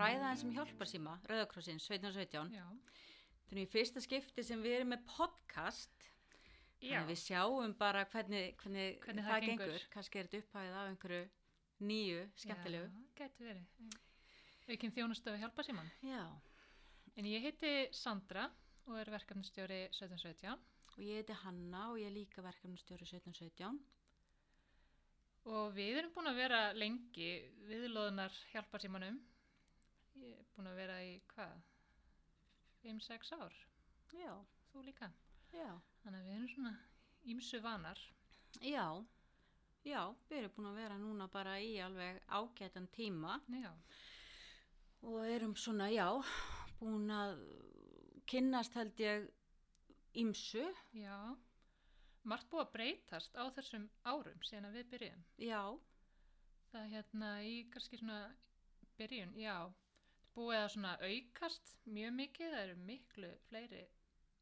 ræða eins um hjálparsíma, Rauðakrossin, 1717. Já. Þannig í fyrsta skipti sem við erum með podcast, að við sjáum bara hvernig, hvernig, Hvernig það, það gengur. gengur. Kannski er þetta upphæðið af einhverju nýju, skemmtilegu. Já, gæti verið. Aukinn þjónustöfu hjálpa síman. Já. En ég heiti Sandra og er verkefnastjóri 1717 Og ég heiti Hanna og ég er líka verkefnastjóri 1717. og við erum búin að vera lengi viðlóðunar hjálpa símanum. Ég er búin að vera í hvað? 5-6 ár. Já, Þú líka. já. Þannig að við erum svona ímsu vanar. Já, já, við erum búin að vera núna bara í alveg ágætan tíma Já. og erum svona, já, búin að kynnast held ég ímsu, Já. Margt búið að breytast á þessum árum síðan að við byrjum. já, Það er hérna í kannski svona byrjun, já, búið að svona aukast mjög mikið, það eru miklu fleiri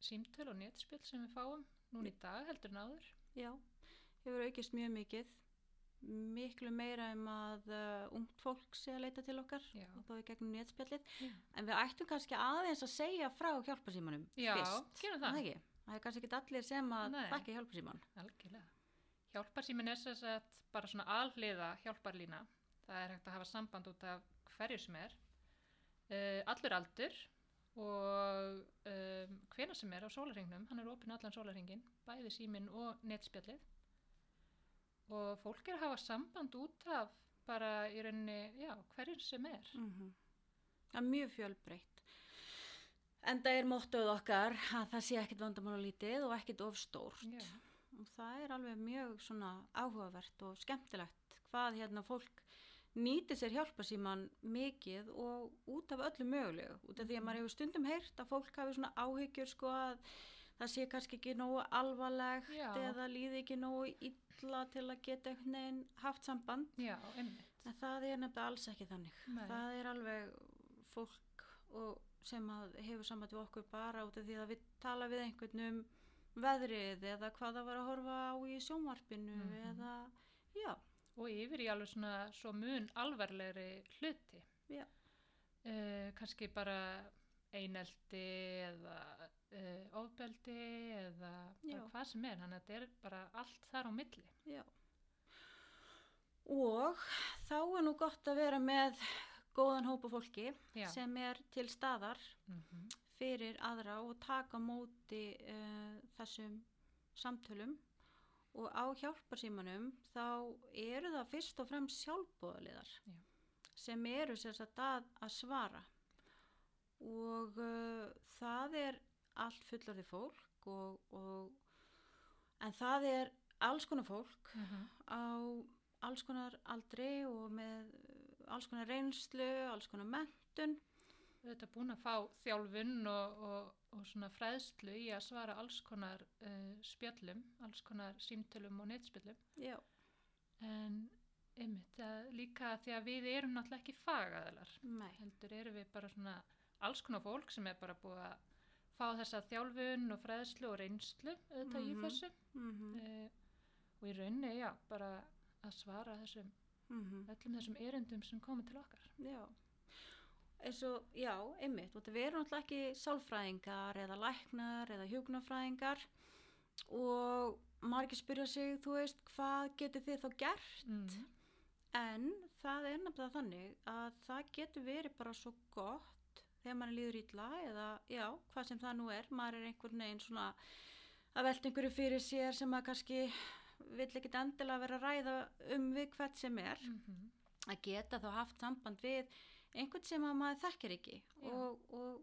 símtöl og netspil sem við fáum núna í dag heldur en áður. já, hefur aukist mjög mikið, miklu meira um að uh, ungt fólk sé að leita til okkar Já. og þá er gegnum Já, en við ættum kannski aðeins að segja frá hjálparsímanum já fyrst. gerum Er það. ekki? Það er kannski ekki allir sem að þakka hjálparsíman. Algjörlega. Hjálparsýmin er þess að bara svona alhliða hjálparlína. Það er hægt að hafa samband út af hverju sem er. Uh, allur aldur og um, hvena sem er á sólarhingnum, hann er opinn allan sólarhingin, bæði símin og netspjallið. Og fólk er að hafa samband út af bara í rauninni, já, hverju sem er. Mm Það er mjög fjölbreytt. En það er móttuð okkar að það sé ekkit vandamála lítið og ekkit of stórt. Já, Og það er alveg mjög svona áhugavert og skemmtilegt hvað hérna fólk nýti sér hjálparsíman mikið og út af öllu mögulegu. Út af því að maður hefur stundum heyrt að fólk hafi svona áhyggjur sko að það sé kannski ekki nógu alvarlegt Já. eða líði ekki nógu illa til að geta einhvern veginn haft samband. já. En það er nefnilega alls ekki þannig. Nei. Það er alveg fólk sem hefur samband við okkur bara út af því að við tala við einhvern um veðrið eða hvað það var að horfa á í sjónvarpinu Mhm. eða, já, Og yfir í alveg svona svo mun alvarlegri hluti. já, uh, kannski bara eineldi eða uh, ofbeldi eða hvað sem er, þannig að þetta er bara allt þar á milli. já. Og þá er nú gott að vera með góðan hópa fólki Já. sem er til staðar Mm fyrir aðra og taka móti uh, þessum samtölum og á hjálparsímanum þá eru það fyrst og fremst sjálfbóðaliðar Já. sem eru sérsagt að, að svara. Og uh, það er allt fullorði fólk og, og en það er alls konar fólk á alls konar aldri og með uh, alls konar reynslu, alls konar mentun Þetta er búin að fá þjálfun og, og, og svona fræðslu í að svara alls konar uh, spjöllum, alls konar símtölum og netspjöllum. já, En einmitt, líka því að við erum náttúrulega ekki fagaðalar. nei heldur erum við bara svona alls konar fólk sem er bara búið að fá þessa þjálfun og fræðslu og reynslu auðvitað í Mhm. þessu mm uh, og í rauninni, já, bara að svara þessum, -hmm. öllum þessum erindum sem komið til okkar. Já, eins og, já, einmitt, og við erum náttúrulega ekki sálfræðingar eða læknar eða hjúknarfræðingar og margir spyrja sig, þú veist, hvað getur þið þá gert? Mm. En það er nefnilega þannig að það getur verið bara svo gott þegar mann líður ítla eða, já, hvað sem það nú er, maður er einhvern veginn svona að velta einhverju fyrir sér sem að kannski vill ekkit endilega vera að ræða um við hvert sem er Mm að geta þá haft samband við einhvern sem að maður þekkir ekki og, og,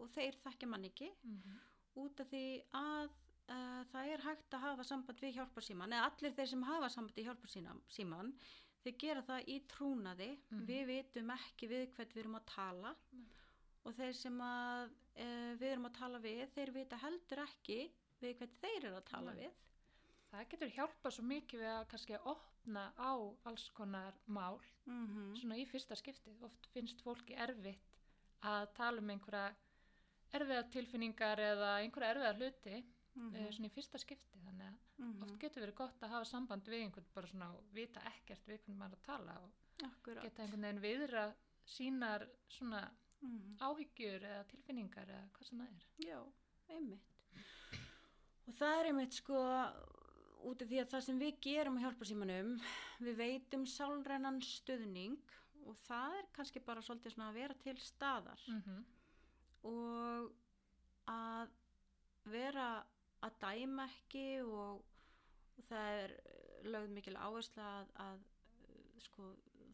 og þeir þekkja mann ekki -hmm. út af því að uh, það er hægt að hafa samband við hjálparsíman eða allir þeir sem hafa samband í hjálparsíman þeir gera það í trúnaði Mhm. við vitum ekki við hvert við erum að tala Nei. og þeir sem að uh, við erum að tala við þeir vita heldur ekki við hvert þeir eru að tala við Það getur hjálpað svo mikið við að kannski að opna á alls konar mál mm svona í fyrsta skipti. Oft finnst fólki erfitt að tala um einhverja erfiða tilfinningar eða einhverja erfiða hluti Mhm. eh, svona í fyrsta skipti þannig að Mhm. oft getur verið gott að hafa samband við einhvern bara svona og vita ekkert við hvernig maður að tala og Akkurat geta einhvern veginn viðra sínar svona Mhm. áhyggjur eða tilfinningar eða hvað sem það er. Já, einmitt. Og það er einmitt sko út af því að það sem við gerum á hjálparsímanum, við veitum sálrænan stuðning og það er kannski bara svolítið svona að vera til staðar. Mm og að vera að dæma ekki og, það er eh, lögð mikil áhersla að, að eh, sko,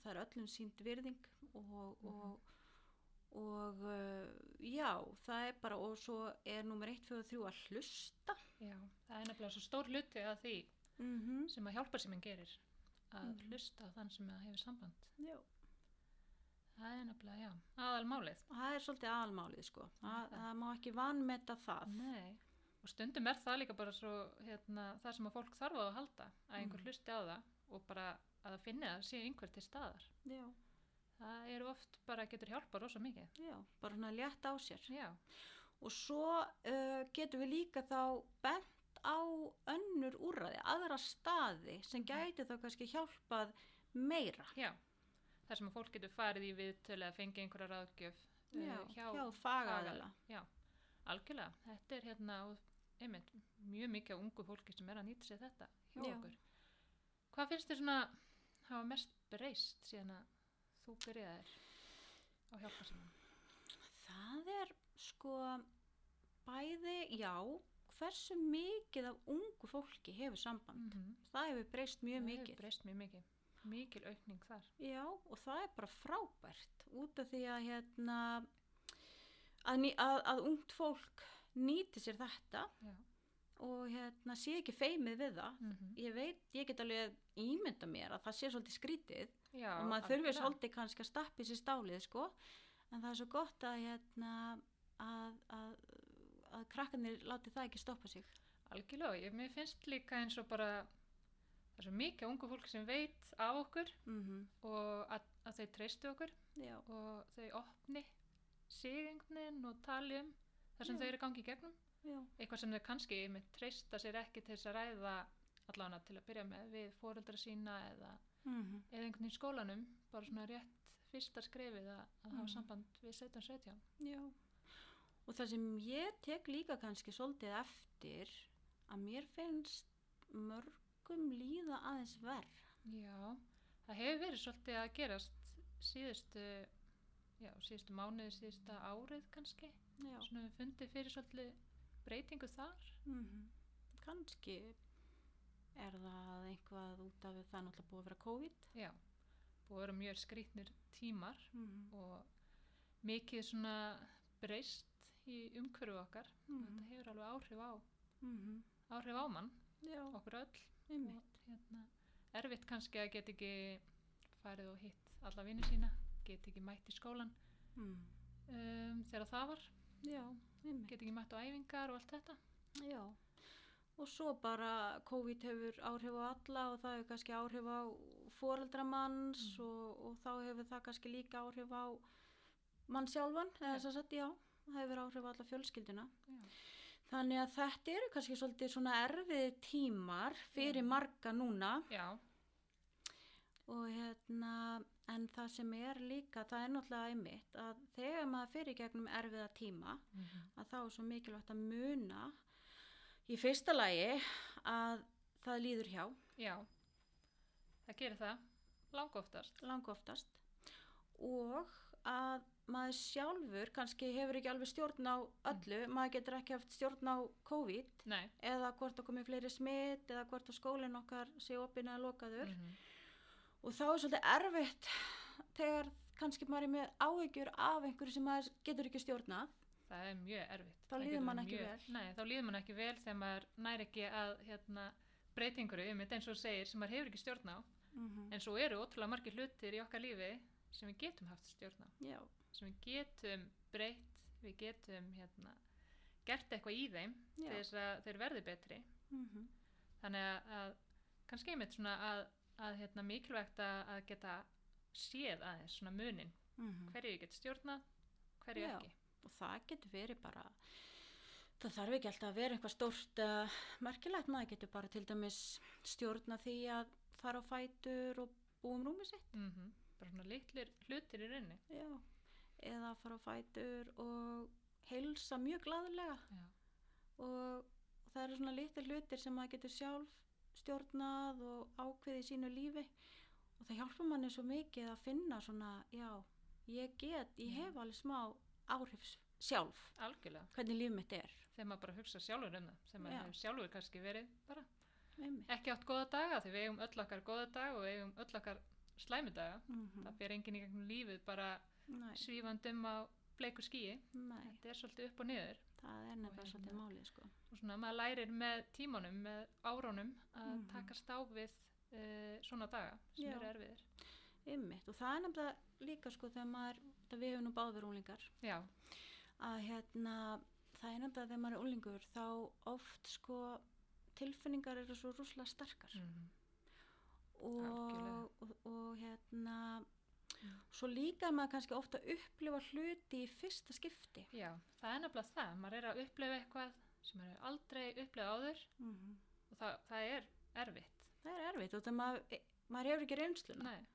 það er öllum sínt virðing og, Mhm. og, og uh, já, það er bara og svo er nummer 1, 2 og 3 að hlusta Já, það er nefnilega svo stór hluti að því mm -hmm. sem að hjálpa sem hann gerir að Mhm. hlusta á þann sem hefur samband. Já, Það er nefnilega, já, aðal málið. það er svolítið aðalmálið sko, það, Það. má ekki vanmeta það Nei, og stundum er það líka bara svo hérna, það sem að fólk þarf á að halda að einhver Mhm. hlusti á það og bara að það finni að sé einhver til staðar Já, það eru oft bara getur hjálpa rosa mikið já, bara svona létt á sér Já, og svo uh, getum við líka þá bent á önnur úrræði, aðra staði sem gæti þá kannski hjálpað meira. Já þar sem að fólk getur farið í viðtölu eða fengið einhverja ráðgjöf eh, já, hjá, hjá fagaðila. Já, algjörlega. Þetta er hérna einmitt, mjög mikið af ungu fólki sem er að nýta sér þetta hjá Já. okkur. Hvað finnst þér svona hafa mest breyst síðan að þú byrjaðir á hjálpa sem það er sko bæði, já hversu mikið af ungu fólki hefur samband mm -hmm. það hefur breyst mjög mikið breyst mjög mikið mikil aukning þar Já, og það er bara frábært út af því að hérna að, að, að ungt fólk nýti sér þetta Já. og hérna sé ekki feimið við það mm -hmm. ég veit, ég get alveg ímynda mér að það sé svolítið skrítið Já, og maður þurfi algjörlega. svolítið kannski að stappi sér stálið sko, en það er svo gott að hérna að, að, að krakkarnir láti það ekki stoppa sig. Algjörlega, ég, mér finnst líka eins og bara það er svo mikið ungu fólk sem veit af okkur mm og að, að þau treystu okkur Já, og þau opni veginn og tali um það sem Já. þau eru gangi í gegnum. Já, eitthvað sem þau kannski með treysta sér ekki til þess að ræða allána til að byrja með við fóreldra sína eða, mm eða einhvern í skólanum bara svona rétt fyrsta skrefið að, að hafa Mhm. samband við 17-17 já. Og það sem ég tek líka kannski svolítið eftir að mér finnst mörgum líða aðeins verð Já, það hefur verið svolítið að gerast síðustu já, síðustu mánuði, síðusta árið kannski, já, svona við fundið fyrir svolítið breytingu þar. Mm kannski er það einhvað út af það náttúrulega búið að vera COVID. Já, búið að vera mjög skrýtnir tímar mm. og mikið svona breyst í umhverfu okkar. Þetta hefur alveg áhrif á -hmm. áhrif á mann, já, okkur öll. Og hérna, erfitt kannski að geta ekki farið og hitt alla vinni sína, geta ekki mætt í skólan mm. um, þegar það var. Já, geta ekki mætt á æfingar og allt þetta. Já, og svo bara COVID hefur áhrif á alla og það hefur kannski áhrif á foreldramanns Mm. og, og þá hefur það kannski líka áhrif á mann sjálfan, eða þess að sagt, já, það hefur áhrif á alla fjölskylduna. Já. Þannig að þetta eru kannski svolítið svona erfið tímar fyrir Já. marga núna Já, og hérna, en það sem er líka, það er náttúrulega einmitt að þegar maður fyrir gegnum erfiða tíma, að þá er svo mikilvægt að muna í fyrsta lagi að það líður hjá já það gerir það lang oftast langoftast. Og að maður sjálfur kannski hefur ekki alveg stjórn á öllu, maður getur ekki haft stjórn á COVID Nei, eða hvort það komið fleiri smitt eða hvort að skólinn okkar sé opinn eða lokaður. Mm og þá er svolítið erfitt þegar kannski maður er með áhyggjur af einhverju sem maður getur ekki stjórnað það er mjög erfitt. Þá líður verið ekki mjög, Nei, þá líður mann ekki vel þegar maður næri ekki að hérna, breytingur um þetta eins og segir sem maður hefur ekki stjórn á mm -hmm. en svo eru ótrúlega margir hlutir í okkar lífi sem við getum haft stjórn á. Já, sem við getum breytt við getum hérna, gert eitthvað í þeim til já, þess að þeir verði betri. Mm þannig að, að kannski einmitt svona að, að hérna, mikilvægt að, geta séð aðeins svona munin. Hverju ég get stjórnað, hverju. Já. ekki. Og það getur verið bara það þarf ekki alltaf að vera eitthvað stórt uh, merkilegt, maður getur bara til dæmis stjórna því að fara á fætur og búa um rúmi sitt. Mm bara svona litlir hlutir í rauninni. Já, eða fara á fætur og heilsa mjög glaðlega. Já, og það eru svona litir hlutir sem maður getur sjálf stjórnað og ákveðið í sínu lífi. Og það hjálpar manni svo mikið að finna svona, já, ég get, ég hef alveg smá áhrif sjálf, algjörlega hvernig líf mitt er. þegar maður bara hugsa sjálfur um það sem maður Já. hefur sjálfur kannski verið bara Einmitt. ekki átt góða daga því við eigum öll okkar góða dag og við eigum öll okkar slæmi daga Mhm. það fer enginn í gegnum lífið bara Nei, svífandum á bleiku skíi þetta er svolítið upp og niður það er nefnilega hérna- svolítið málið, sko. og svona maður lærir með tímanum með árónum að Mhm. takast á við uh, svona daga sem Já. eru erfiðir Einmitt, og það er nefnilega líka, sko, þegar maður, við hefum nú báður úlingar, já, að hérna, það er nefnilega þegar maður er úlingur, þá oft, sko, tilfinningar eru svo rúslega sterkar. mm. og, Algjörlega. og, og hérna Mm. svo líka maður kannski ofta upplifa hluti í fyrsta skipti já það er nefnilega það, maður er að upplefa eitthvað sem maður aldrei upplefað áður Mhm. og það, það er erfitt það er erfitt og það maður, e, maður hefur ekki reynsluna Nei.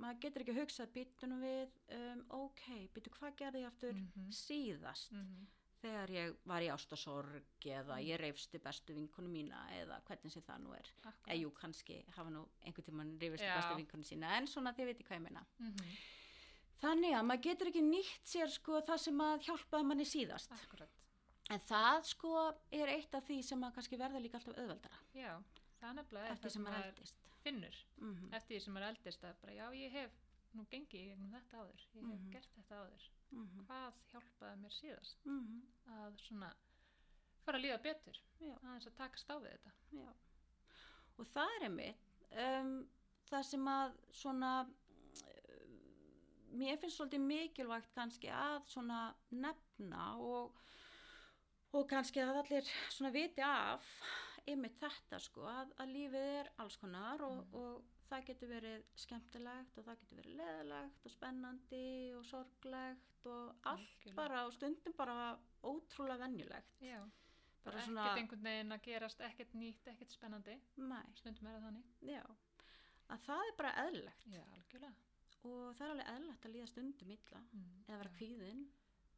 Maður getur ekki hugsað býtunum við um, ok, býtu hvað gerði ég aftur Mhm. síðast? Mm þegar ég var í ástasorg eða Mm. ég reyfsti bestu vinkonu mína eða hvernig sem það nú er. Eða jú, kannski hafa nú einhvern tímann reyfist Já. bestu vinkonu sína en svona þið veitir hvað ég meina. Mm þannig að maður getur ekki nýtt sér sko það sem að hjálpaði manni síðast. Akkurat. En það sko er eitt af því sem að kannski verður líka alltaf auðveldara. Já, það nefnilega er það sem maður eldist. Finnur Mm eftir því sem maður eldist að bara já ég hef nú gengið í gegnum þetta áður ég hef Mhm. gert þetta áður -hmm. hvað hjálpaði mér síðast Mm að svona fara að líða betur aðeins að takast á við þetta Já. Og það er einmitt um, það sem að svona uh, mér finnst svolítið mikilvægt kannski að svona nefna og, og kannski að allir svona viti af einmitt þetta sko að, að lífið er alls konar og, Mhm. og það getur verið skemmtilegt og það getur verið leðilegt og spennandi og sorglegt og allt Algjörlega. bara og stundum bara ótrúlega venjulegt já, bara svona, ekkert einhvern veginn að gerast ekkert nýtt, ekkert spennandi nei, stundum er það þannig já að það er bara eðlilegt já, algjörlega og það er alveg eðlilegt að líða stundum illa mm, eða vera já. kvíðin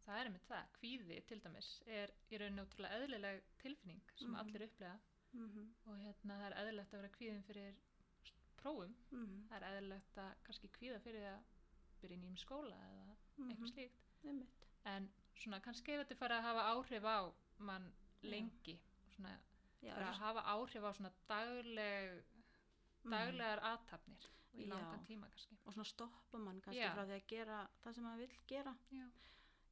það er einmitt það, kvíði til dæmis er í rauninu ótrúlega eðlileg tilfinning sem Mhm. allir upplega mm -hmm. og hérna það er eðlilegt að vera kvíðin fyrir prófum, Mm það er eðlilegt að kannski kvíða fyrir að byrja í nýjum skóla eða -hmm. eitthvað slíkt Einmitt. en svona kannski ef þetta fara að hafa áhrif á mann lengi svona Já, fara að hafa áhrif á svona dagleg mhm. daglegar aðtapnir í langan tíma kannski og svona stoppa mann kannski Já. frá því að gera það sem maður vill gera já,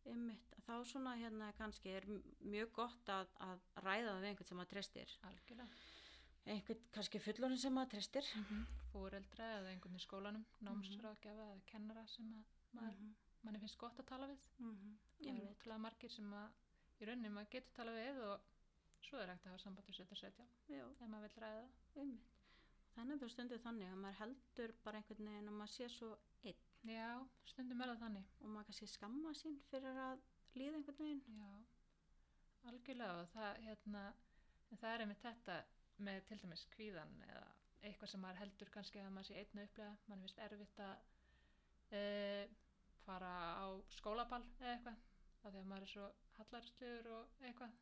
Einmitt. þá svona hérna kannski er mjög gott að, að ræða það við einhvern sem maður treystir algjörlega einhvern kannski fullorinn sem maður treystir fóreldra eða einhvern í skólanum námsráðgjafa eða kennara sem að maður, Mhm. manni finnst gott að tala við Mhm. eru Einmitt. ótrúlega margir sem að í rauninni maður getur tala við og svo er hægt að hafa samband við setja setja ef maður vil ræða einmitt. Þannig er bara stundið þannig að maður heldur bara einhvern veginn að maður sé svo einn. Já, stundum er það þannig. Og maður kannski skamma sín fyrir að líða einhvern veginn. Já, algjörlega. Og það hérna það er einmitt þetta með til dæmis kvíðan eða eitthvað sem maður heldur kannski að maður sé einn að upplega mann finnst erfitt að e, fara á skólaball eða eitthvað af því að maður er svo hallarsluður og eitthvað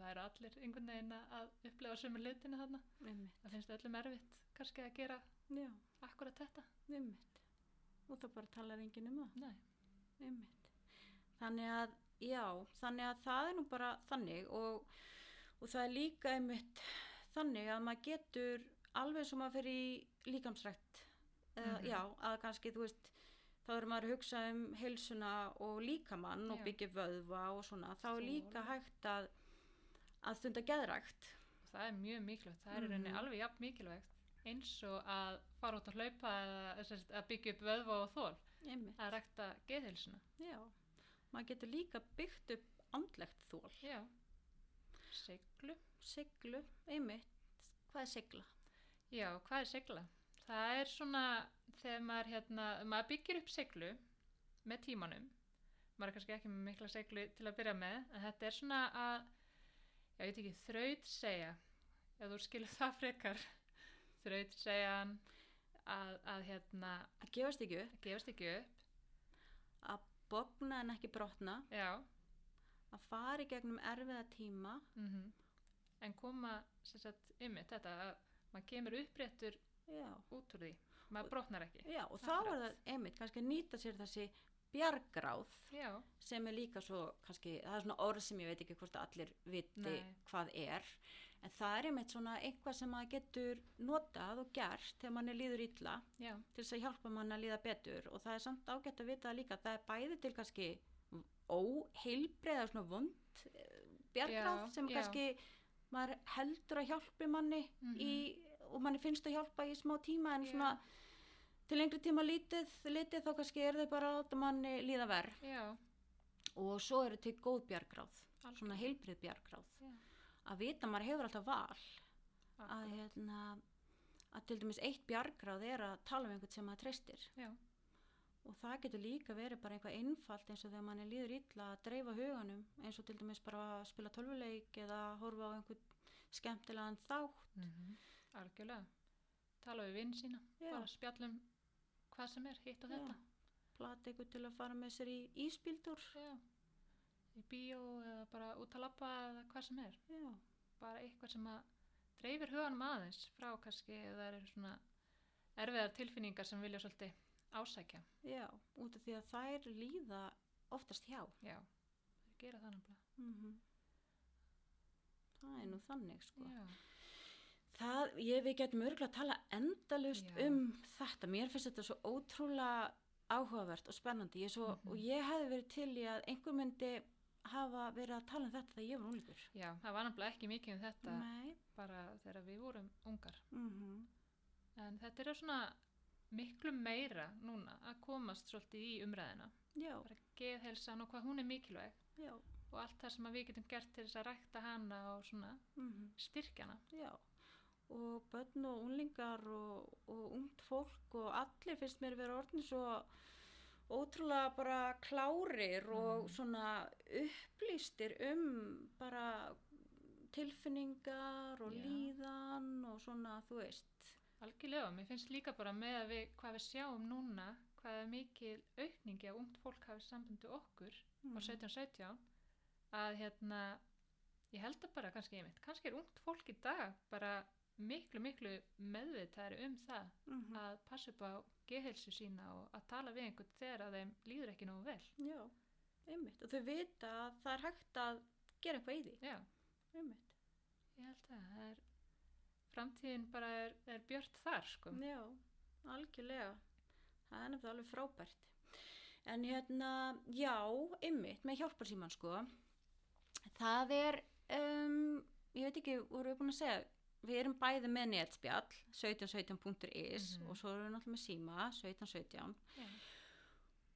það eru allir einhvern veginn að upplega sömu hlutina þarna. Einmitt. það finnst öllum erfitt kannski að gera Já, akkurat þetta. Einmitt. og það bara talar enginn um það. Þannig að já, þannig að það er nú bara þannig og, og það er líka einmitt þannig að maður getur alveg sem maður fyrir í líkamsrækt uh, Mhm. já, að kannski þú veist þá er maður að hugsa um heilsuna og líkamann og byggja vöðva og svona, þá er líka hægt að að stunda geðrækt. Það er mjög mikilvægt, það er rauninni Mhm. alveg jafn mikilvægt eins og að fara út að hlaupa eða að byggja upp vöðva og þól einmitt, að rækta geðhilsuna já maður getur líka byggt upp andlegt þól já, seglu siglu, einmitt. Hvað er sigla? já, hvað er segla? það er svona þegar maður, hérna, maður byggir upp seglu með tímanum. Maður er kannski ekki með mikla seglu til að byrja með en þetta er svona að ég veit ekki, þraut segja ef þú skilur það frekar þraut segjan að, að hérna að gefast ekki upp, að gefast ekki upp. Að bogna en ekki brotna, já, að fara í gegnum erfiða tíma, mm en koma sem sagt ymmið þetta að maður kemur uppréttur út úr því. Maður brotnar ekki. Já og þá er það einmitt kannski að nýta sér þessi bjargráð já, sem er líka svo kannski, það er svona orð sem ég veit ekki hvort allir viti Nei. hvað er. En það er einmitt svona eitthvað sem maður getur notað og gert þegar mann er líður illa já, til þess að hjálpa mann að líða betur. Og það er samt ágætt að vita líka það er bæði til kannski óheilbreiða svona vond eh, bjargráð Já, sem kannski maður heldur að hjálpi manni Mhm. í, og manni finnst að hjálpa í smá tíma en svona til lengri tíma lítið, lítið þá kannski er þau bara að manni líða verð og svo eru til góð bjargráð algjörlega. svona heilbrið bjargráð. Já. að vita maður hefur alltaf val. Að Akkurat. hérna að til dæmis eitt bjargráð er að tala um einhvern sem maður treystir. Og það getur líka verið bara eitthvað einfalt eins og þegar manni líður illa að dreifa huganum eins og til dæmis bara að spila tölvuleik eða horfa á einhvern skemmtilegan þátt. Mm algjörlega. Tala við vinn sína Já. bara spjallum hvað sem er, hitt og þetta. Plata einhvern til að fara með sér í íspíldur já, í bíó eða bara út að labba eða hvað sem er. Já, bara eitthvað sem að dreifir huganum aðeins frá kannski eða eru svona erfiðar tilfinningar sem vilja svolítið ásækja. Já, út af því að þær líða oftast hjá. Já, þau gera það náttúrulega mm það er nú þannig sko. Já, Það, ég, við getum örgulega að tala endalust Já. um þetta. Mér finnst þetta svo ótrúlega áhugavert og spennandi. Ég svo, Mhm. Og ég hefði verið til í að einhver myndi hafa verið að tala um þetta þegar ég var unglíkur. já, það var náttúrulega ekki mikið um þetta Nei. bara þegar við vorum ungar Mm en þetta er svona miklu meira núna að komast svolítið í umræðina Já, bara geðhelsan og hvað hún er mikilvæg já, og allt það sem við getum gert til þess að rækta hana og svona mm styrkjana já. Og börn og unglingar og, og ungt fólk og allir finnst mér vera orðin svo ótrúlega bara klárir og Mhm. svona upplýstir um bara tilfinningar og Já. líðan og svona, þú veist. algjörlega, mér finnst líka bara með að við, hvað við sjáum núna hvað er mikil aukningi að ungt fólk hafi sambandi okkur á Mhm. 17-17 að hérna ég held að bara kannski einmitt kannski er ungt fólk í dag bara miklu miklu meðvitaðri um það Mhm. að passa upp á geðhelsu sína og að tala við einhvern þegar að þeim líður ekki nógu vel Já, einmitt. Og þau vita að það er hægt að gera eitthvað í því. já, Einmitt. ég held að það er framtíðin bara er, er björt þar sko Já, algjörlega. Það er nefnilega alveg frábært. En hérna, já, einmitt, með hjálparsíman sko. Það er, um, ég veit ekki, voru við búin að segja, við erum bæði með netspjall, 1717.is Mhm. og svo erum við náttúrulega með síma, 1717. Já.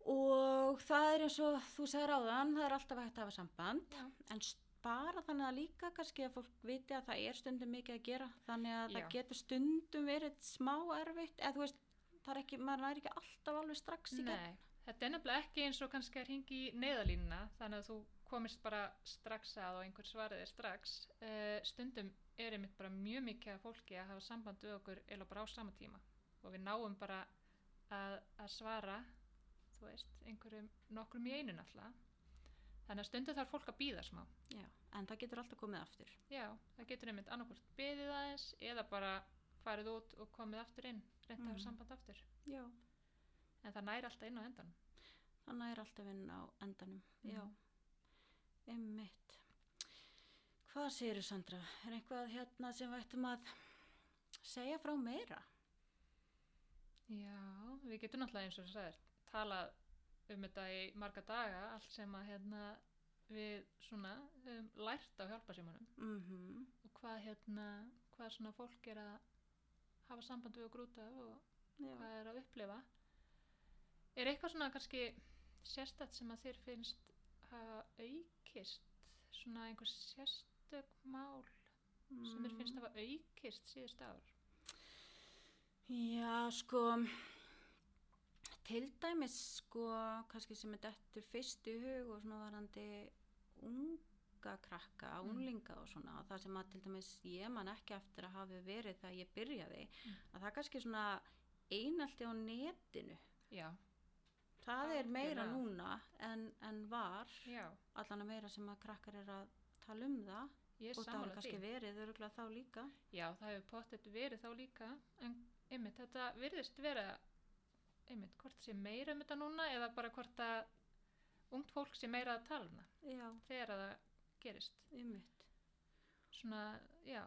Og það er eins og þú segir áðan, það er alltaf hægt að hafa samband. Já. En bara þannig að líka kannski að fólk viti að það er stundum mikið að gera. Þannig að Já. það getur stundum verið smá erfitt. Eða þú veist, það er ekki, maður er ekki alltaf alveg strax í gegn. Nei, þetta er nefnilega ekki eins og kannski að ringi í neyðalínuna þannig að þú komist bara strax að og einhver svarið er strax uh, stundum er einmitt bara mjög mikið af fólki að hafa samband við okkur eða bara á sama tíma og við náum bara að, að svara þú veist, einhverjum nokkrum í einu náttúrulega þannig að stundum þarf fólk að býða smá Já, en það getur alltaf komið aftur. já, það getur einmitt annarkvort beðið aðeins eða bara farið út og komið aftur inn reynda að Mhm. hafa samband aftur Já, en það næri alltaf inn á endan þannig er alltaf inn á endanum. Já, Mhm. einmitt. Hvað segir Sandra? Er eitthvað hérna sem við ættum að segja frá meira? Já, við getum náttúrulega eins og þú sagðir talað um þetta í marga daga allt sem að hérna við svona um, lært á hjálparsímanum Mm og hvað hérna hvað svona fólk er að hafa samband við okkur út af og Já. hvað er að upplifa er eitthvað svona kannski sérstætt sem að þér finnst hafa aukist svona einhver sérstök mál sem þér finnst Mm. hafa aukist síðust ár Já, sko, til dæmis, sko, kannski sem er dettur fyrst í hug og svona varandi unga krakka, Mm. unglinga og svona, það sem að til dæmis ég man ekki eftir að hafi verið þegar ég byrjaði, Mm. að það kannski svona einaldi á netinu já, það er meira núna en, en var já, allan að meira sem að krakkar er að tala um það. Ég og það er kannski verið öruglega þá líka. Já, það hefur pottet verið þá líka, en einmitt, þetta virðist vera, einmitt, hvort sé meira um þetta núna eða bara hvort að ungt fólk sé meira að tala um það já, þegar að það gerist. ymmit Svona, já,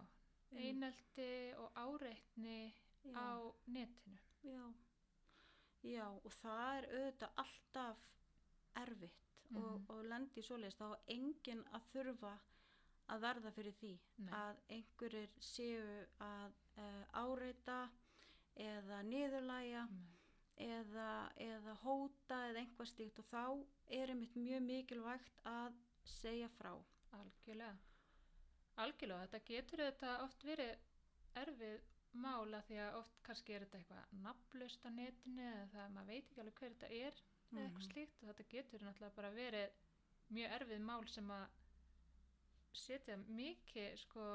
einelti og áreitni já, á netinu. já, já og það er auðvitað alltaf erfitt og, Mhm. og lendi í svoleiðis. Þá enginn að þurfa að verða fyrir því Nei. að einhverjir séu að uh, áreita eða niðurlæja eða, eða hóta eða einhvað stíkt og þá er einmitt mjög mikilvægt að segja frá. Algjörlega. Algjörlega, þetta getur þetta oft verið erfið mála því að oft kannski er þetta eitthvað nafnlaust á netinu eða það, maður veit ekki alveg hver þetta er eða eitthvað Mhm. slíkt og þetta getur náttúrulega bara verið mjög erfið mál sem að setja mikið sko,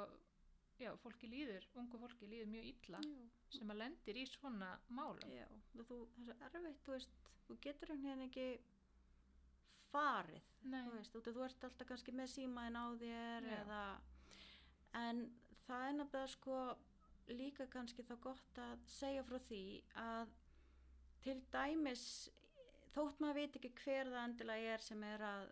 já, fólki líður, ungu fólki líður mjög illa Já, sem að lendir í svona málum. já, þú, það er svo erfitt, þú veist, þú getur einhvern veginn ekki farið, Nei, þú veist, þú ert alltaf kannski með símaðin á þér Já. eða, en það er nefnilega sko líka kannski þá gott að segja frá því að til dæmis þótt maður veit ekki hver það endilega er sem er að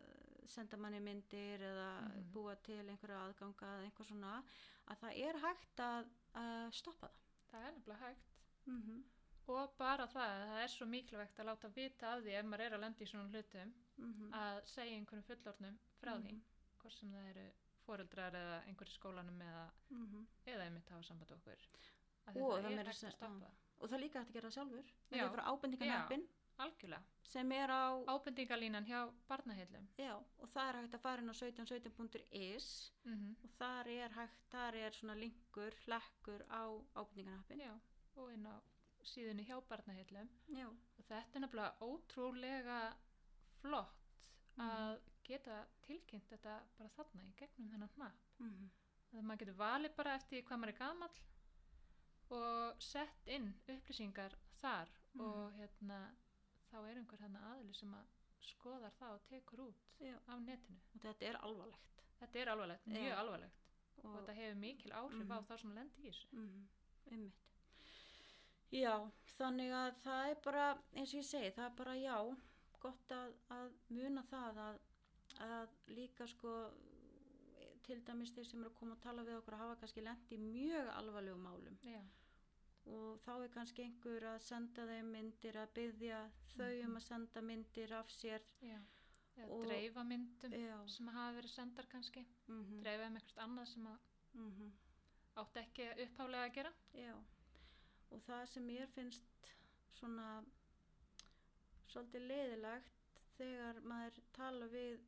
senda manni myndir eða Mhm. búa til einhverja aðganga eða einhver svona að það er hægt að, að stoppa það það er nefnilega hægt. mm -hmm. Og bara það, að það er svo mikilvægt að láta vita af því ef maður er að lenda í svona hlutum að segja einhverjum fullornum frá því, Mhm. hvort sem það eru foreldrar eða einhverju skólanum eða, eða einmitt hafa samband okkur. Og það það er hægt að stoppa það. og það er líka hægt að gera það sjálfur með Já. því að fara ábendingarnappin Algjörlega. sem er á Ábendingalínan hjá barnaheillum. já, og það er hægt að fara inn á 1717.is Mm og þar er hægt, þar er svona linkur, hlekkur á ábendingarnappin Já, og inn á síðunni hjá barnaheillum. já, Og þetta er nefnilega ótrúlega flott Mhm. að geta tilkynnt þetta bara þarna í gegnum þennan hnapp. mm að maður getur valið bara eftir hvað maður er gamall og sett inn upplýsingar þar Mhm. og hérna þá er einhver hérna aðli sem að skoðar það og tekur út já, af netinu. og þetta er alvarlegt Þetta er alvarlegt, mjög Já. alvarlegt og, og, þetta hefur mikil áhrif á Mhm. þá sem lendi í þessu. mm, einmitt já, þannig að það er bara eins og ég segi, það er bara já gott að, að muna það að, að líka sko til dæmis þeir sem eru að koma að tala við okkur hafa kannski lent í mjög alvarlegum málum Já, og þá er kannski einhver að senda þeim myndir að byggja þau um Mhm. að senda myndir af sér já. Eða dreifa myndum já, sem hafa verið sendar kannski. mm Dreifa um eitthvað annað sem að -hmm. átti ekki upphálega að gera. já og það sem mér finnst svona svolítið leiðilegt þegar maður tala við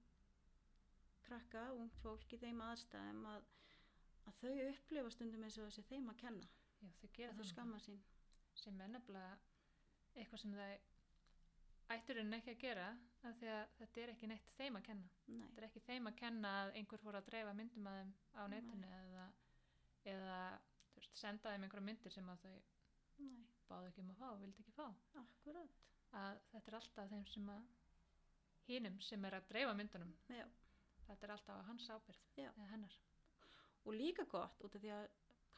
krakka, ungt fólk í þeim aðstæðum að, að þau upplifa stundum eins og þessi þeim að kenna Já, þau gera að það. skamma sín. Sem er nefnilega eitthvað sem það ætturinn ekki að gera af því að þetta er ekki neitt þeim að kenna. Nei, þetta er ekki þeim að kenna að einhver fór að dreifa myndum að þeim á Nei. netinu eða, eða þú veist, senda þeim einhverja myndir sem að þau nei, báðu ekki um að fá og vildi ekki fá. Akkurat. Að þetta er alltaf þeim sem að hínum sem er að dreifa myndunum. Já. þetta er alltaf hans ábyrð eða hennar. Og líka gott út af því að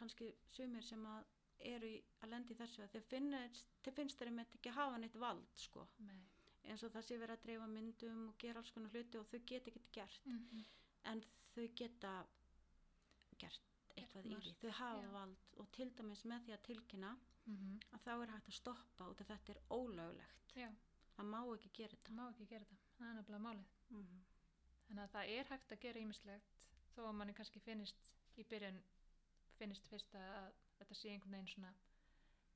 kannski sumir sem að eru í, að lendi þessu að þeir finnst, þeir finnst þeir með ekki hafa neitt vald sko. Nei. eins og það sé verið að dreifa myndum og gera alls konar hluti og þau geta ekkert gert. Mm -hmm. en þau geta gert eitthvað í því, þau hafa já. vald og til dæmis með því að tilkynna Mm að þá er hægt að stoppa af þetta er ólöglegt. Já, það má ekki gera þetta. Það má ekki gera þetta. Það er nefnilega málið. Mm -hmm. Þannig að það er hægt að gera ýmislegt þó að manni kannski finnist í byrjun finnist fyrst að, að þetta sé einhvern veginn svona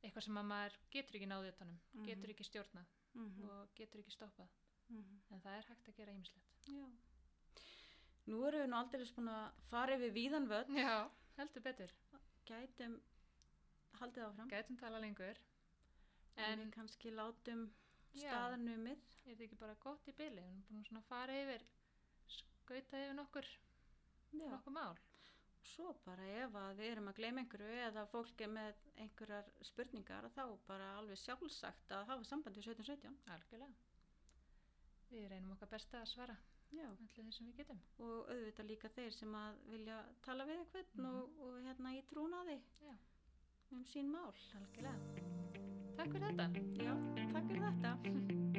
eitthvað sem að maður getur ekki náðið utanum, Mhm. getur ekki stjórnað Mm og getur ekki stoppað en það er hægt að gera ýmislegt. Nú erum við nú aldrei að fara yfir víðan völd Já, heldur betur. gætum haldið áfram Gætum tala lengur en en við kannski látum Já. staðnumið er þetta ekki bara gott í byli? Við erum búin að svona fara yfir skauta yfir nokkur, Já. nokkur mál. Svo bara ef að við erum að gleyma einhverju eða fólk er með einhverjar spurningar þá bara alveg sjálfsagt að hafa samband við 1717 algjörlega. Við reynum okkar besta að svara öllu því sem við getum. og auðvitað líka þeir sem að vilja tala við eitthvað Mhm. og, og hérna í trúnaði Já. um sín mál Algjörlega. Takk fyrir þetta. Já, takk fyrir þetta